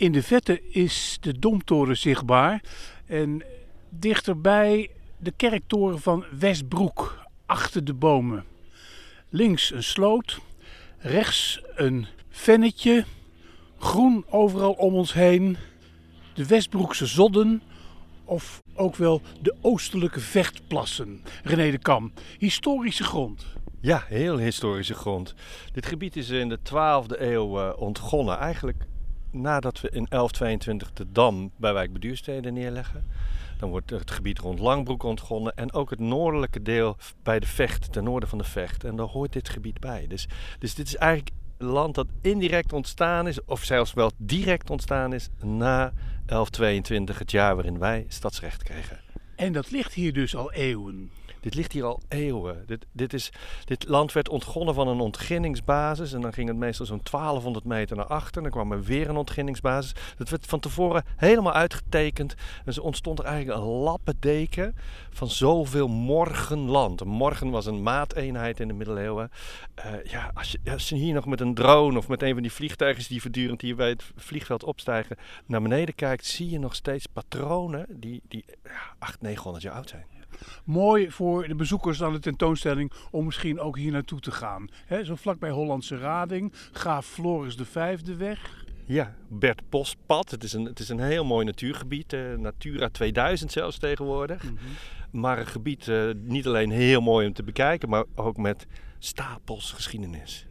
In de vette is de Domtoren zichtbaar en dichterbij de kerktoren van Westbroek, achter de bomen. Links een sloot, rechts een vennetje, groen overal om ons heen, de Westbroekse zodden of ook wel de oostelijke vechtplassen. René de Kam, historische grond. Ja, heel historische grond. Dit gebied is in de 12e eeuw uh, ontgonnen. Eigenlijk nadat we in 1122 de dam bij Wijk Beduurstede neerleggen. Dan wordt het gebied rond Langbroek ontgonnen en ook het noordelijke deel bij de Vecht, ten noorden van de Vecht. En daar hoort dit gebied bij. Dus, dus dit is eigenlijk land dat indirect ontstaan is, of zelfs wel direct ontstaan is, na 1122, het jaar waarin wij stadsrecht kregen. En dat ligt hier dus al eeuwen. Dit ligt hier al eeuwen. Dit, dit, is, dit land werd ontgonnen van een ontginningsbasis. En dan ging het meestal zo'n 1200 meter naar achter. Dan kwam er weer een ontginningsbasis. Dat werd van tevoren helemaal uitgetekend. En zo ontstond er eigenlijk een lappendeken van zoveel morgenland. Morgen was een maateenheid in de middeleeuwen. Uh, ja, als je, als je hier nog met een drone of met een van die vliegtuigen die voortdurend hier bij het vliegveld opstijgen naar beneden kijkt, zie je nog steeds patronen die, die ja, 800, 900 jaar oud zijn mooi voor de bezoekers aan de tentoonstelling om misschien ook hier naartoe te gaan. He, zo vlakbij Hollandse Rading, Graaf Floris de Vijfde weg. Ja, Bert Bospad. Het is een, het is een heel mooi natuurgebied. Uh, Natura 2000 zelfs tegenwoordig. Mhm. Maar een gebied uh, niet alleen heel mooi om te bekijken, maar ook met stapels geschiedenis.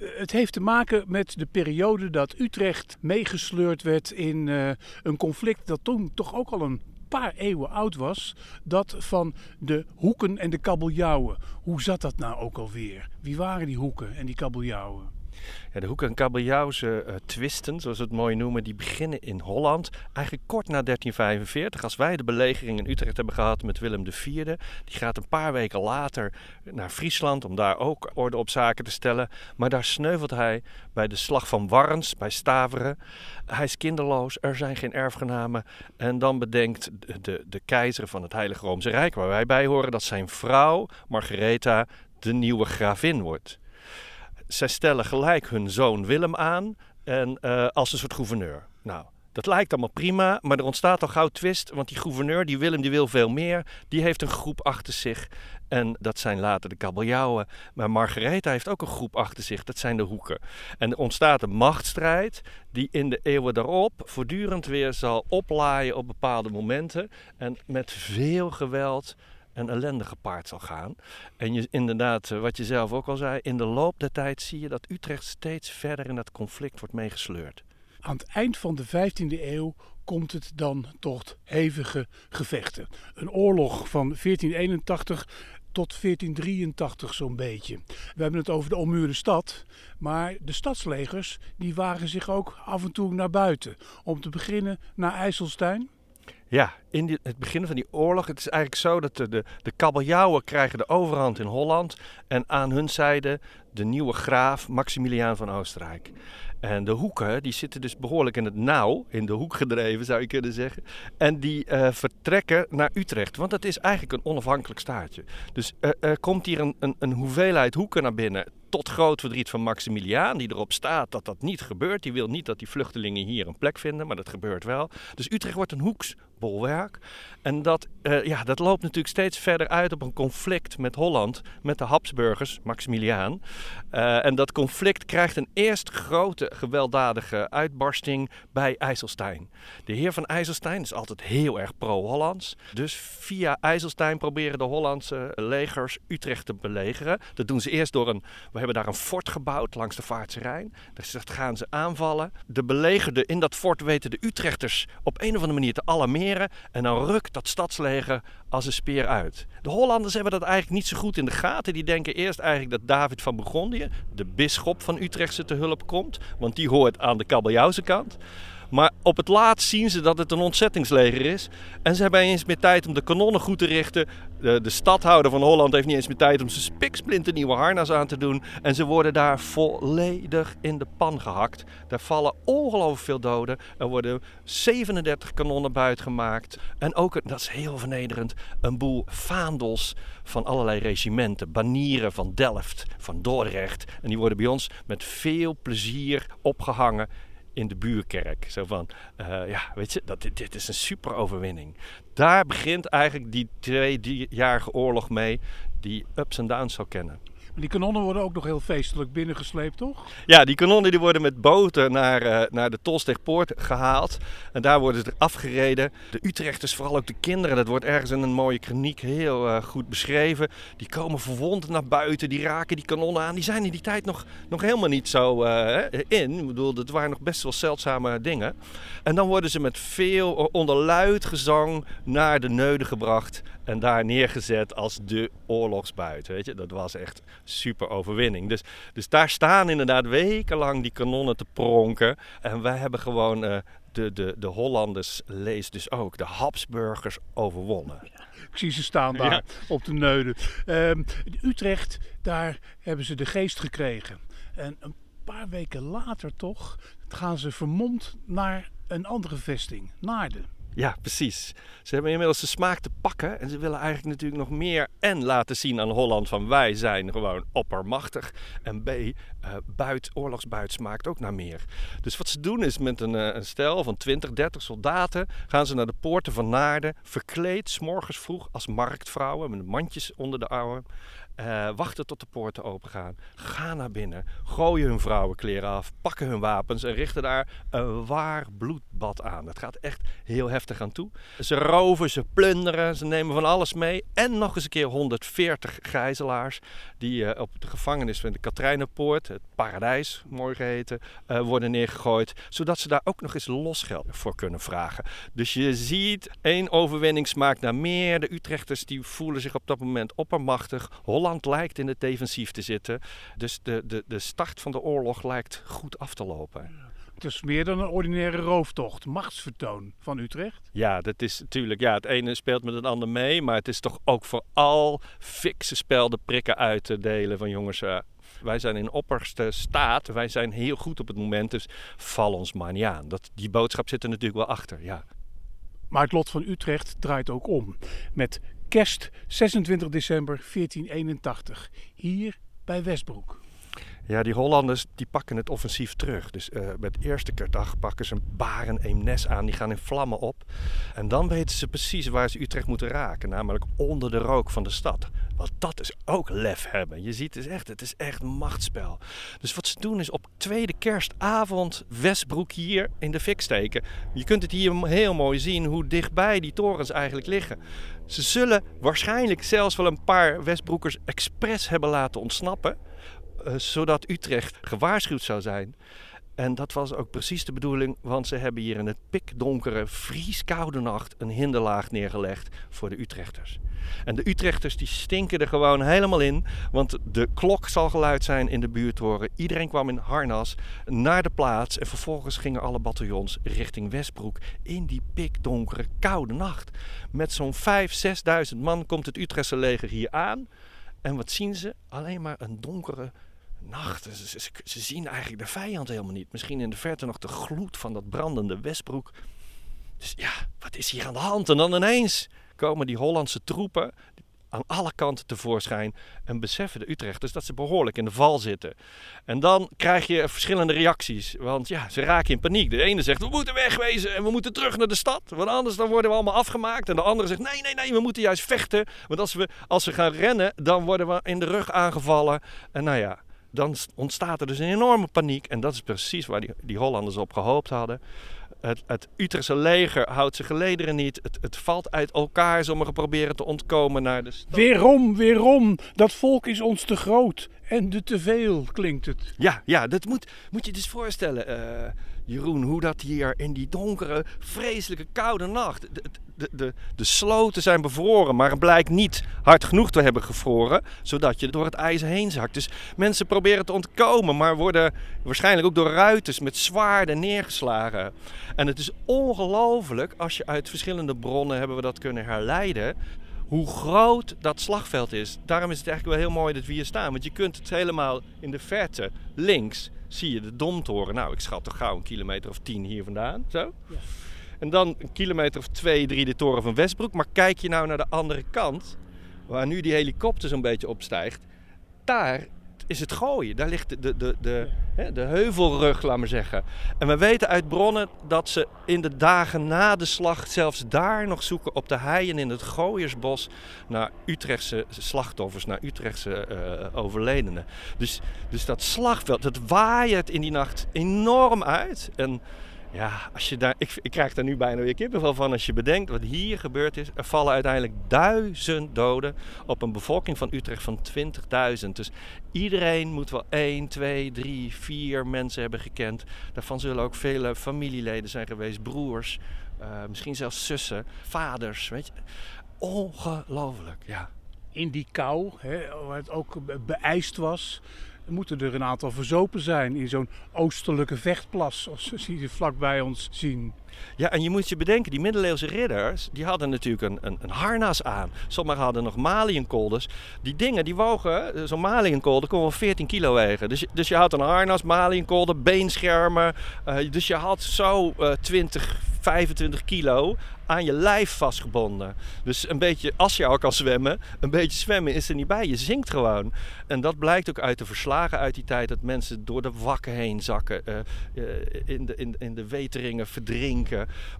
Eh, het heeft te maken met de periode dat Utrecht meegesleurd werd in uh, een conflict dat toen toch ook al een paar eeuwen oud was, dat van de hoeken en de kabeljauwen. Hoe zat dat nou ook alweer? Wie waren die hoeken en die kabeljauwen? Ja, de hoek- en kabeljauwse uh, twisten, zoals we het mooi noemen, die beginnen in Holland. Eigenlijk kort na 1345, als wij de belegering in Utrecht hebben gehad met Willem IV. Die gaat een paar weken later naar Friesland om daar ook orde op zaken te stellen. Maar daar sneuvelt hij bij de slag van Warns, bij Staveren. Hij is kinderloos, er zijn geen erfgenamen. En dan bedenkt de, de, de keizer van het Heilige Roomse Rijk, waar wij bij horen, dat zijn vrouw, Margaretha, de nieuwe gravin wordt zij stellen gelijk hun zoon Willem aan en, uh, als een soort gouverneur. Nou, dat lijkt allemaal prima, maar er ontstaat al gauw twist. Want die gouverneur, die Willem, die wil veel meer. Die heeft een groep achter zich. En dat zijn later de kabeljauwen. Maar Margaretha heeft ook een groep achter zich. Dat zijn de hoeken. En er ontstaat een machtsstrijd die in de eeuwen daarop voortdurend weer zal oplaaien op bepaalde momenten. En met veel geweld een ellende gepaard zal gaan. En je, inderdaad, eh, wat je zelf ook al zei, in de loop der tijd zie je dat Utrecht steeds verder in dat conflict wordt meegesleurd. Aan het eind van de 15e eeuw komt het dan tot hevige gevechten. Een oorlog van 1481 tot 1483 zo'n beetje. We hebben het over de ommuurde stad, maar de stadslegers die wagen zich ook af en toe naar buiten. Om te beginnen naar IJsselstein, ja, in het begin van die oorlog, het is eigenlijk zo dat de, de, de kabeljauwen krijgen de overhand in Holland en aan hun zijde de nieuwe graaf Maximiliaan van Oostenrijk. En de hoeken, die zitten dus behoorlijk in het nauw, in de hoek gedreven zou je kunnen zeggen. En die uh, vertrekken naar Utrecht, want dat is eigenlijk een onafhankelijk staatje. Dus uh, er komt hier een, een, een hoeveelheid hoeken naar binnen tot groot verdriet van Maximiliaan, die erop staat dat dat niet gebeurt. Die wil niet dat die vluchtelingen hier een plek vinden, maar dat gebeurt wel. Dus Utrecht wordt een hoeksbolwerk. En dat, uh, ja, dat loopt natuurlijk steeds verder uit op een conflict met Holland, met de Habsburgers, Maximiliaan. Uh, en dat conflict krijgt een eerst grote gewelddadige uitbarsting bij IJsselstein. De heer van IJsselstein is altijd heel erg pro-Hollands. Dus via IJsselstein proberen de Hollandse legers Utrecht te belegeren. Dat doen ze eerst door een hebben daar een fort gebouwd langs de Vaartse Rijn. Dus dat gaan ze aanvallen. De belegerden in dat fort weten de Utrechters op een of andere manier te alarmeren. En dan rukt dat stadsleger als een speer uit. De Hollanders hebben dat eigenlijk niet zo goed in de gaten. Die denken eerst eigenlijk dat David van Burgondië, de bisschop van Utrechtse te hulp komt. Want die hoort aan de kabeljauwse kant. Maar op het laatst zien ze dat het een ontzettingsleger is. En ze hebben eens meer tijd om de kanonnen goed te richten. De, de stadhouder van Holland heeft niet eens meer tijd om zijn spiksplinter nieuwe harnas aan te doen. En ze worden daar volledig in de pan gehakt. Daar vallen ongelooflijk veel doden. Er worden 37 kanonnen buitgemaakt. En ook, dat is heel vernederend, een boel vaandels van allerlei regimenten. Banieren van Delft, van Dordrecht. En die worden bij ons met veel plezier opgehangen in de buurkerk. Zo van, eh, ja, weet je, dat, dit, dit is een super overwinning. Daar begint eigenlijk die tweejarige oorlog mee, die ups en downs zal kennen. Die kanonnen worden ook nog heel feestelijk binnengesleept, toch? Ja, die kanonnen die worden met boten naar, uh, naar de Tolsteegpoort gehaald. En daar worden ze afgereden. De Utrechters, vooral ook de kinderen, dat wordt ergens in een mooie kroniek heel uh, goed beschreven. Die komen verwond naar buiten, die raken die kanonnen aan. Die zijn in die tijd nog, nog helemaal niet zo uh, in. Ik bedoel, dat waren nog best wel zeldzame dingen. En dan worden ze met veel onder luid gezang naar de Neude gebracht. En daar neergezet als de oorlogsbuit. Weet je, dat was echt super overwinning. Dus, dus daar staan inderdaad wekenlang die kanonnen te pronken. En wij hebben gewoon uh, de, de, de Hollanders, lees dus ook, de Habsburgers overwonnen. Ik zie ze staan daar ja. op de neuden. Um, Utrecht, daar hebben ze de geest gekregen. En een paar weken later toch gaan ze vermomd naar een andere vesting, Naarden. Ja, precies. Ze hebben inmiddels de smaak te pakken en ze willen eigenlijk natuurlijk nog meer en laten zien aan Holland van wij zijn gewoon oppermachtig. En B, uh, buit, oorlogsbuit smaakt ook naar meer. Dus wat ze doen is met een, uh, een stel van 20, 30 soldaten gaan ze naar de poorten van Naarden, verkleed, s'morgens vroeg als marktvrouwen met mandjes onder de armen. Uh, wachten tot de poorten opengaan. Gaan naar binnen. Gooien hun vrouwenkleren af. Pakken hun wapens. En richten daar een waar aan. Het gaat echt heel heftig aan toe. Ze roven, ze plunderen. Ze nemen van alles mee. En nog eens een keer 140 gijzelaars. Die uh, op de gevangenis van de Katrijnenpoort, het paradijs mooi geheten, uh, worden neergegooid. Zodat ze daar ook nog eens losgeld voor kunnen vragen. Dus je ziet, één overwinning smaakt naar meer. De Utrechters die voelen zich op dat moment oppermachtig. Holland lijkt in het defensief te zitten. Dus de, de, de start van de oorlog lijkt goed af te lopen. Is meer dan een ordinaire rooftocht, machtsvertoon van Utrecht. Ja, dat is natuurlijk, ja, het ene speelt met het ander mee, maar het is toch ook vooral fikse spel de prikken uit te delen van jongens. Uh, wij zijn in opperste staat, wij zijn heel goed op het moment, dus val ons maar niet aan. Dat, die boodschap zit er natuurlijk wel achter, ja. Maar het lot van Utrecht draait ook om. Met kerst 26 december 1481, hier bij Westbroek. Ja, die Hollanders die pakken het offensief terug. Dus uh, met eerste kerstdag pakken ze een baren Eemnes aan. Die gaan in vlammen op. En dan weten ze precies waar ze Utrecht moeten raken. Namelijk onder de rook van de stad. Want dat is ook lef hebben. Je ziet het is echt, het is echt machtsspel. Dus wat ze doen is op tweede kerstavond Westbroek hier in de fik steken. Je kunt het hier heel mooi zien hoe dichtbij die torens eigenlijk liggen. Ze zullen waarschijnlijk zelfs wel een paar Westbroekers expres hebben laten ontsnappen. Uh, zodat Utrecht gewaarschuwd zou zijn. En dat was ook precies de bedoeling, want ze hebben hier in het pikdonkere, vrieskoude nacht een hinderlaag neergelegd voor de Utrechters. En de Utrechters die stinken er gewoon helemaal in, want de klok zal geluid zijn in de buurtoren. Iedereen kwam in harnas naar de plaats en vervolgens gingen alle bataljons richting Westbroek in die pikdonkere, koude nacht. Met zo'n 5.000, 6.000 man komt het Utrechtse leger hier aan. En wat zien ze? Alleen maar een donkere nacht. Ze, zien eigenlijk de vijand helemaal niet. Misschien in de verte nog de gloed van dat brandende Westbroek. Dus ja, wat is hier aan de hand? En dan ineens komen die Hollandse troepen aan alle kanten tevoorschijn en beseffen de Utrechters dat ze behoorlijk in de val zitten. En dan krijg je verschillende reacties, want ja, ze raken in paniek. De ene zegt, we moeten wegwezen en we moeten terug naar de stad, want anders dan worden we allemaal afgemaakt. En de andere zegt, nee, nee, nee, we moeten juist vechten, want als we, als we gaan rennen, dan worden we in de rug aangevallen. En nou ja, dan ontstaat er dus een enorme paniek. En dat is precies waar die, die Hollanders op gehoopt hadden. Het, het Utrechtse leger houdt zijn gelederen niet. Het, het valt uit elkaar. Sommigen proberen te ontkomen naar de stad. Weerom, weerom. Dat volk is ons te groot. En de te veel klinkt het. Ja, ja dat moet, moet je dus voorstellen, uh, Jeroen. Hoe dat hier in die donkere, vreselijke, koude nacht. De, de, sloten zijn bevroren, maar het blijkt niet hard genoeg te hebben gevroren. Zodat je door het ijs heen zakt. Dus mensen proberen te ontkomen, maar worden waarschijnlijk ook door ruiters met zwaarden neergeslagen. En het is ongelooflijk, als je uit verschillende bronnen hebben we dat kunnen herleiden hoe groot dat slagveld is. Daarom is het eigenlijk wel heel mooi dat we hier staan. Want je kunt het helemaal in de verte, links, zie je de Domtoren. Nou, ik schat toch gauw een kilometer of tien hier vandaan. Zo. Ja. En dan een kilometer of twee, drie de toren van Westbroek. Maar kijk je nou naar de andere kant, waar nu die helikopter zo'n beetje opstijgt. Daar is het gooien. Daar ligt de, de, de, de, hè, de heuvelrug, laat maar zeggen. En we weten uit bronnen dat ze in de dagen na de slag zelfs daar nog zoeken op de heien in het Gooiersbos naar Utrechtse slachtoffers, naar Utrechtse eh, overledenen. Dus, dus dat slagveld, dat waait in die nacht enorm uit. En ja, als je daar, ik, ik krijg daar nu bijna weer kippenvel van als je bedenkt wat hier gebeurd is. Er vallen uiteindelijk duizend doden op een bevolking van Utrecht van 20.000. Dus iedereen moet wel 1, 2, 3, 4 mensen hebben gekend. Daarvan zullen ook vele familieleden zijn geweest, broers, uh, misschien zelfs zussen, vaders. Weet je. Ongelooflijk, ja. In die kou, hè, ook beijst was, moeten er een aantal verzopen zijn in zo'n oostelijke vechtplas, zoals we hier vlakbij ons zien. Ja, en je moet je bedenken, die middeleeuwse ridders, die hadden natuurlijk een, een, een harnas aan. Sommigen hadden nog maliënkolders. Die dingen, die wogen, eh, zo'n maliënkolder kon wel 14 kilo wegen. Dus, dus je had een harnas, maliënkolder, beenschermen. Uh, dus je had zo uh, 20, 25 kilo aan je lijf vastgebonden. Dus een beetje, als je al kan zwemmen, een beetje zwemmen is er niet bij. Je zinkt gewoon. En dat blijkt ook uit de verslagen uit die tijd, dat mensen door de wakken heen zakken, uh, in, de, in, in de weteringen verdrinken.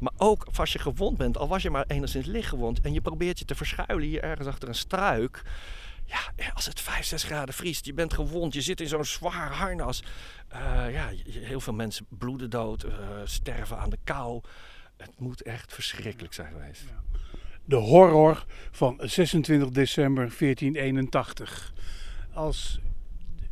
Maar ook als je gewond bent, al was je maar enigszins lichtgewond en je probeert je te verschuilen hier ergens achter een struik. Ja, als het 5, 6 graden vriest, je bent gewond, je zit in zo'n zwaar harnas. Uh, ja, heel veel mensen bloeden dood, sterven aan de kou. Het moet echt verschrikkelijk zijn geweest. De horror van 26 december 1481. Als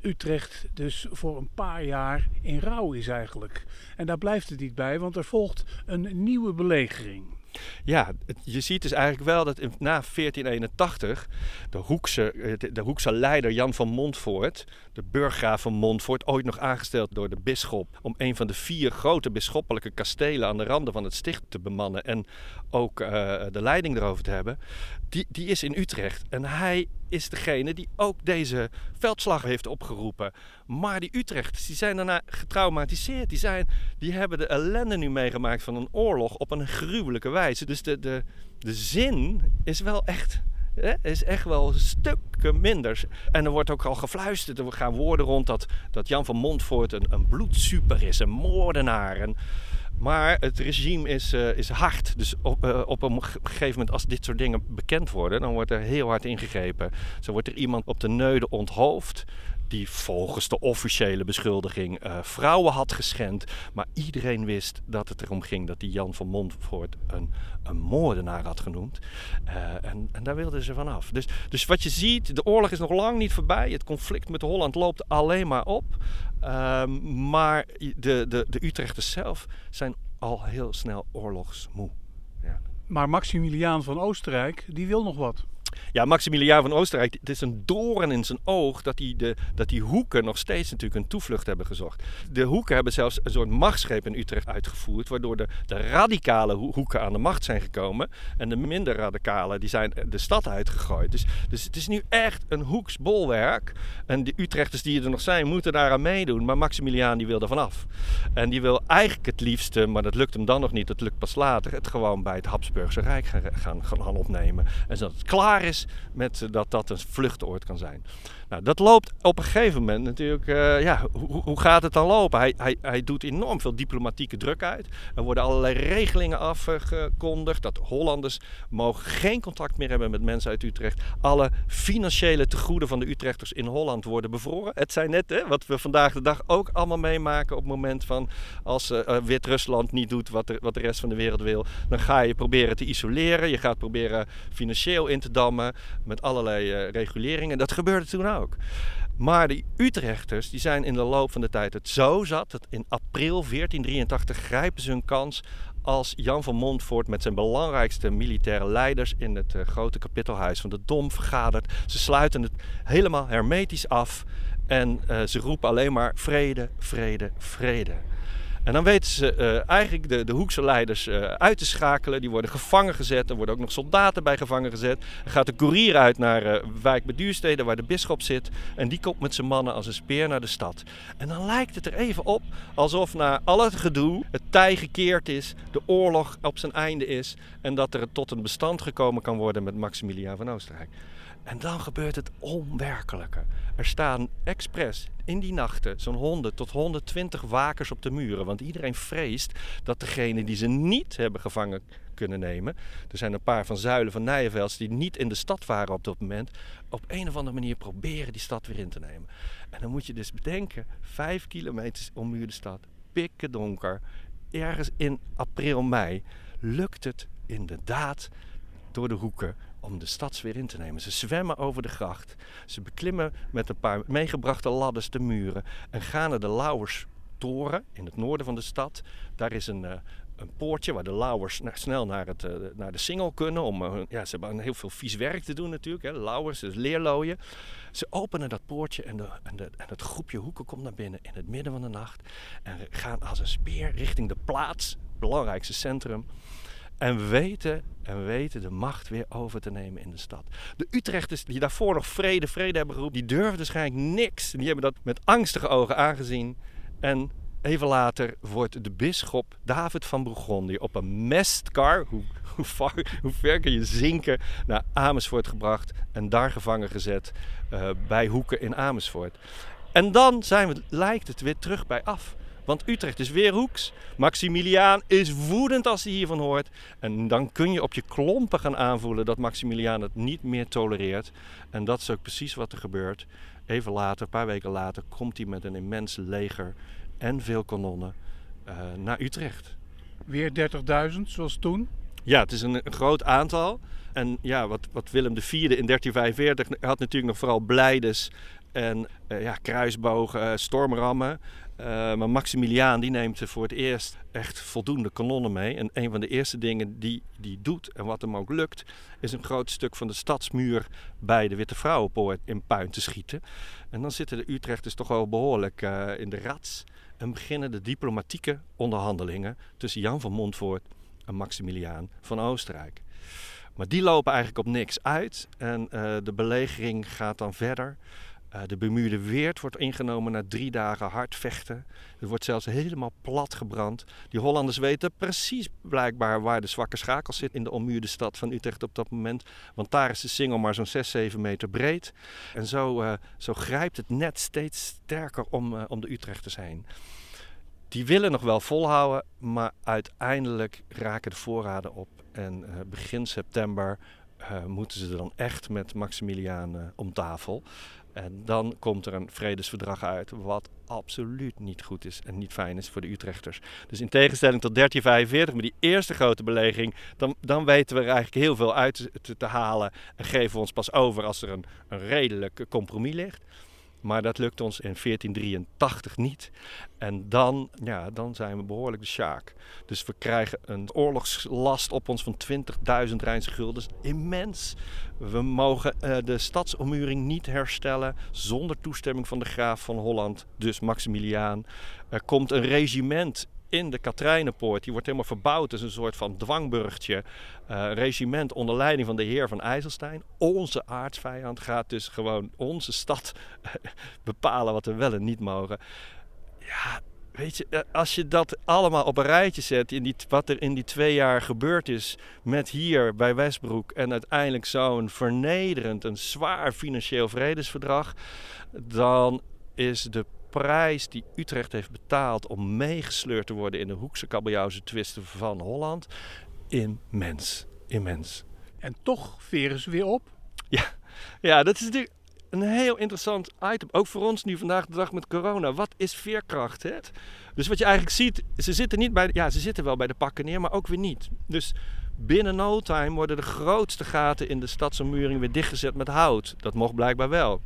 Utrecht dus voor een paar jaar in rouw is eigenlijk. En daar blijft het niet bij, want er volgt een nieuwe belegering. Ja, je ziet dus eigenlijk wel dat na 1481 de Hoekse, eh, de, Hoekse leider Jan van Montfort, de burggraaf van Montfort, ooit nog aangesteld door de bisschop om een van de vier grote bisschoppelijke kastelen aan de randen van het sticht te bemannen en ook uh, de leiding erover te hebben, die, die is in Utrecht. En hij is degene die ook deze veldslag heeft opgeroepen. Maar die Utrechters die zijn daarna getraumatiseerd. Die, zijn, die hebben de ellende nu meegemaakt van een oorlog op een gruwelijke wijze. Dus de, de, de zin is wel echt is echt wel stukken minder. En er wordt ook al gefluisterd, er gaan woorden rond dat, dat Jan van Montfort een, een bloedsuper is, een moordenaar. En, maar het regime is, uh, is hard. Dus op, uh, op een gegeven moment, als dit soort dingen bekend worden, dan wordt er heel hard ingegrepen. Zo wordt er iemand op de neude onthoofd die volgens de officiële beschuldiging uh, vrouwen had geschend. Maar iedereen wist dat het erom ging dat die Jan van Montfort een, een moordenaar had genoemd. Uh, en, en, daar wilden ze vanaf. Dus, dus wat je ziet, de oorlog is nog lang niet voorbij. Het conflict met Holland loopt alleen maar op. Uh, maar de, de, de Utrechters zelf zijn al heel snel oorlogsmoe. Ja. Maar Maximiliaan van Oostenrijk, die wil nog wat. Ja, Maximiliaan van Oostenrijk, het is een doorn in zijn oog dat die, de, dat die hoeken nog steeds natuurlijk een toevlucht hebben gezocht. De hoeken hebben zelfs een soort machtsgreep in Utrecht uitgevoerd, waardoor de, de radicale hoeken aan de macht zijn gekomen en de minder radicale die zijn de stad uitgegooid. Dus, dus het is nu echt een hoeksbolwerk en de Utrechters die er nog zijn moeten daaraan meedoen, maar Maximiliaan die wil er vanaf. En die wil eigenlijk het liefste, maar dat lukt hem dan nog niet, dat lukt pas later, het gewoon bij het Habsburgse Rijk gaan, gaan, gaan opnemen. En zodat het klaar is met dat dat een vluchtoord kan zijn. Nou, dat loopt op een gegeven moment natuurlijk. Uh, ja, hoe, hoe, gaat het dan lopen? Hij, hij, hij doet enorm veel diplomatieke druk uit. Er worden allerlei regelingen afgekondigd. Dat Hollanders mogen geen contact meer hebben met mensen uit Utrecht. Alle financiële tegoeden van de Utrechters in Holland worden bevroren. Het zijn net hè, wat we vandaag de dag ook allemaal meemaken op het moment van als uh, Wit-Rusland niet doet wat de, wat de rest van de wereld wil. Dan ga je proberen te isoleren. Je gaat proberen financieel in te dammen met allerlei reguleringen. Dat gebeurde toen ook. Maar de Utrechters die zijn in de loop van de tijd het zo zat dat in april 1483 grijpen ze hun kans als Jan van Montfort met zijn belangrijkste militaire leiders in het uh, grote kapittelhuis van de Dom vergadert. Ze sluiten het helemaal hermetisch af en uh, ze roepen alleen maar vrede, vrede, vrede. En dan weten ze uh, eigenlijk de, de Hoekse leiders uh, uit te schakelen. Die worden gevangen gezet. Er worden ook nog soldaten bij gevangen gezet. Er gaat de koerier uit naar uh, Wijk bij waar de bisschop zit. En die komt met zijn mannen als een speer naar de stad. En dan lijkt het er even op alsof na al het gedoe het tij gekeerd is. De oorlog op zijn einde is. En dat er tot een bestand gekomen kan worden met Maximiliaan van Oostenrijk. En dan gebeurt het onwerkelijke. Er staan expres in die nachten zo'n 100 tot 120 wakers op de muren. Want iedereen vreest dat degene die ze niet hebben gevangen kunnen nemen. Er zijn een paar van Zuilen van Nijenvelds die niet in de stad waren op dat moment. Op een of andere manier proberen die stad weer in te nemen. En dan moet je dus bedenken, vijf kilometer ommuurde stad, pikken donker. Ergens in april, mei lukt het inderdaad door de hoeken om de stad weer in te nemen. Ze zwemmen over de gracht. Ze beklimmen met een paar meegebrachte ladders de muren en gaan naar de Lauwerstoren in het noorden van de stad. Daar is een, uh, een poortje waar de Lauwers snel naar, het, uh, naar de Singel kunnen. Om, uh, ja, ze hebben heel veel vies werk te doen natuurlijk. Hè. Lauwers, dus leerlooien. Ze openen dat poortje en, en, de, en het groepje hoeken komt naar binnen in het midden van de nacht. En gaan als een speer richting de plaats, het belangrijkste centrum. En weten, en weten de macht weer over te nemen in de stad. De Utrechters die daarvoor nog vrede, vrede hebben geroepen, die durfden waarschijnlijk niks. Die hebben dat met angstige ogen aangezien. En even later wordt de bisschop David van Bourgondië op een mestkar, hoe, hoe, ver, hoe ver kun je zinken, naar Amersfoort gebracht. En daar gevangen gezet uh, bij Hoeken in Amersfoort. En dan zijn we, lijkt het weer terug bij af. Want Utrecht is weer hoeks. Maximiliaan is woedend als hij hiervan hoort. En dan kun je op je klompen gaan aanvoelen dat Maximiliaan het niet meer tolereert. En dat is ook precies wat er gebeurt. Even later, een paar weken later, komt hij met een immens leger en veel kanonnen uh, naar Utrecht. Weer 30.000 zoals toen? Ja, het is een, een, groot aantal. En ja, wat, wat Willem IV in 1345 had natuurlijk nog vooral blijdes en uh, ja, kruisbogen, uh, stormrammen. Uh, maar Maximiliaan die neemt voor het eerst echt voldoende kanonnen mee. En een van de eerste dingen die hij doet en wat hem ook lukt, is een groot stuk van de stadsmuur bij de Witte Vrouwenpoort in puin te schieten. En dan zitten de Utrechters toch wel behoorlijk uh, in de rats. En beginnen de diplomatieke onderhandelingen tussen Jan van Montfort en Maximiliaan van Oostenrijk. Maar die lopen eigenlijk op niks uit en uh, de belegering gaat dan verder. Uh, de bemuurde Weert wordt ingenomen na drie dagen hard vechten. Het wordt zelfs helemaal plat gebrand. Die Hollanders weten precies blijkbaar waar de zwakke schakel zit in de ommuurde stad van Utrecht op dat moment. Want daar is de singel maar zo'n 6, 7 meter breed. En zo, uh, zo grijpt het net steeds sterker om, uh, om de Utrechters heen. Die willen nog wel volhouden, maar uiteindelijk raken de voorraden op. En begin september moeten ze dan echt met Maximiliaan om tafel. En dan komt er een vredesverdrag uit, wat absoluut niet goed is en niet fijn is voor de Utrechters. Dus in tegenstelling tot 1345, met die eerste grote belegering, dan, dan weten we er eigenlijk heel veel uit te, te halen en geven we ons pas over als er een, een redelijk compromis ligt. Maar dat lukt ons in 1483 niet. En dan, ja, dan zijn we behoorlijk de sjaak. Dus we krijgen een oorlogslast op ons van 20.000 Rijnse guldens. Immens. We mogen uh, de stadsommuring niet herstellen zonder toestemming van de graaf van Holland, dus Maximiliaan. Er komt een regiment in de Katrijnenpoort. Die wordt helemaal verbouwd als een soort van dwangburgtje. Uh, regiment onder leiding van de heer van IJsselstein. Onze aardsvijand gaat dus gewoon onze stad bepalen wat we wel en niet mogen. Ja, weet je, eh, als je dat allemaal op een rijtje zet, in die, wat er in die twee jaar gebeurd is met hier bij Westbroek en uiteindelijk zo'n vernederend, een zwaar financieel vredesverdrag, dan is de prijs die Utrecht heeft betaald om meegesleurd te worden in de Hoekse kabeljauwse twisten van Holland immens. Immens. En toch veren ze weer op? Ja, ja dat is natuurlijk een heel interessant item. Ook voor ons nu vandaag de dag met corona. Wat is veerkracht? Hè? Dus wat je eigenlijk ziet, ze zitten niet bij, ja, ze zitten wel bij de pakken neer, maar ook weer niet. Dus binnen no time worden de grootste gaten in de stadsommuring weer dichtgezet met hout. Dat mocht blijkbaar wel.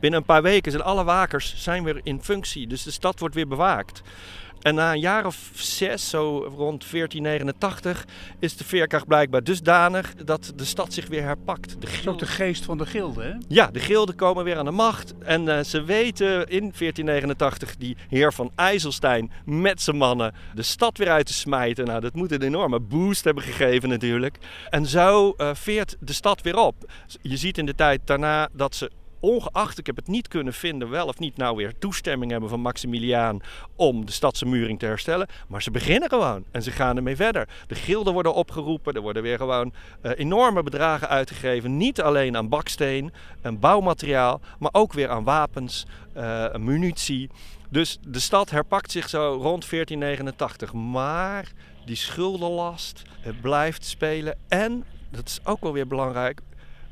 Binnen een paar weken zijn alle wakers zijn weer in functie. Dus de stad wordt weer bewaakt. En na een jaar of zes, zo rond 1489, is de veerkracht blijkbaar dusdanig dat de stad zich weer herpakt. De gilde... ook de geest van de gilde, hè? Ja, de gilden komen weer aan de macht. En uh, ze weten in 1489 die heer van IJsselstein met zijn mannen de stad weer uit te smijten. Nou, dat moet een enorme boost hebben gegeven natuurlijk. En zo uh, veert de stad weer op. Je ziet in de tijd daarna dat ze ongeacht, ik heb het niet kunnen vinden, wel of niet nou weer toestemming hebben van Maximiliaan om de stadse muring te herstellen. Maar ze beginnen gewoon en ze gaan ermee verder. De gilden worden opgeroepen, er worden weer gewoon uh, enorme bedragen uitgegeven. Niet alleen aan baksteen en bouwmateriaal, maar ook weer aan wapens, uh, munitie. Dus de stad herpakt zich zo rond 1489. Maar die schuldenlast het blijft spelen. En, dat is ook wel weer belangrijk,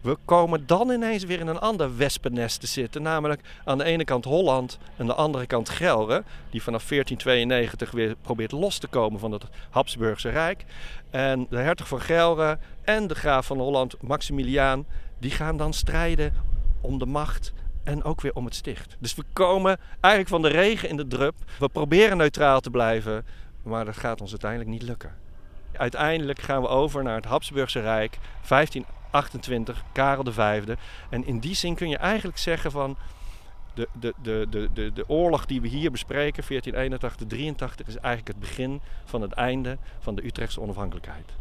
we komen dan ineens weer in een ander wespennest te zitten. Namelijk aan de ene kant Holland en aan de andere kant Gelre. Die vanaf 1492 weer probeert los te komen van het Habsburgse Rijk. En de hertog van Gelre en de graaf van Holland, Maximiliaan, die gaan dan strijden om de macht en ook weer om het sticht. Dus we komen eigenlijk van de regen in de drup. We proberen neutraal te blijven, maar dat gaat ons uiteindelijk niet lukken. Uiteindelijk gaan we over naar het Habsburgse Rijk, 1528, Karel V. En in die zin kun je eigenlijk zeggen van de, de, de, de, de, de oorlog die we hier bespreken, 1481, 83, is eigenlijk het begin van het einde van de Utrechtse onafhankelijkheid.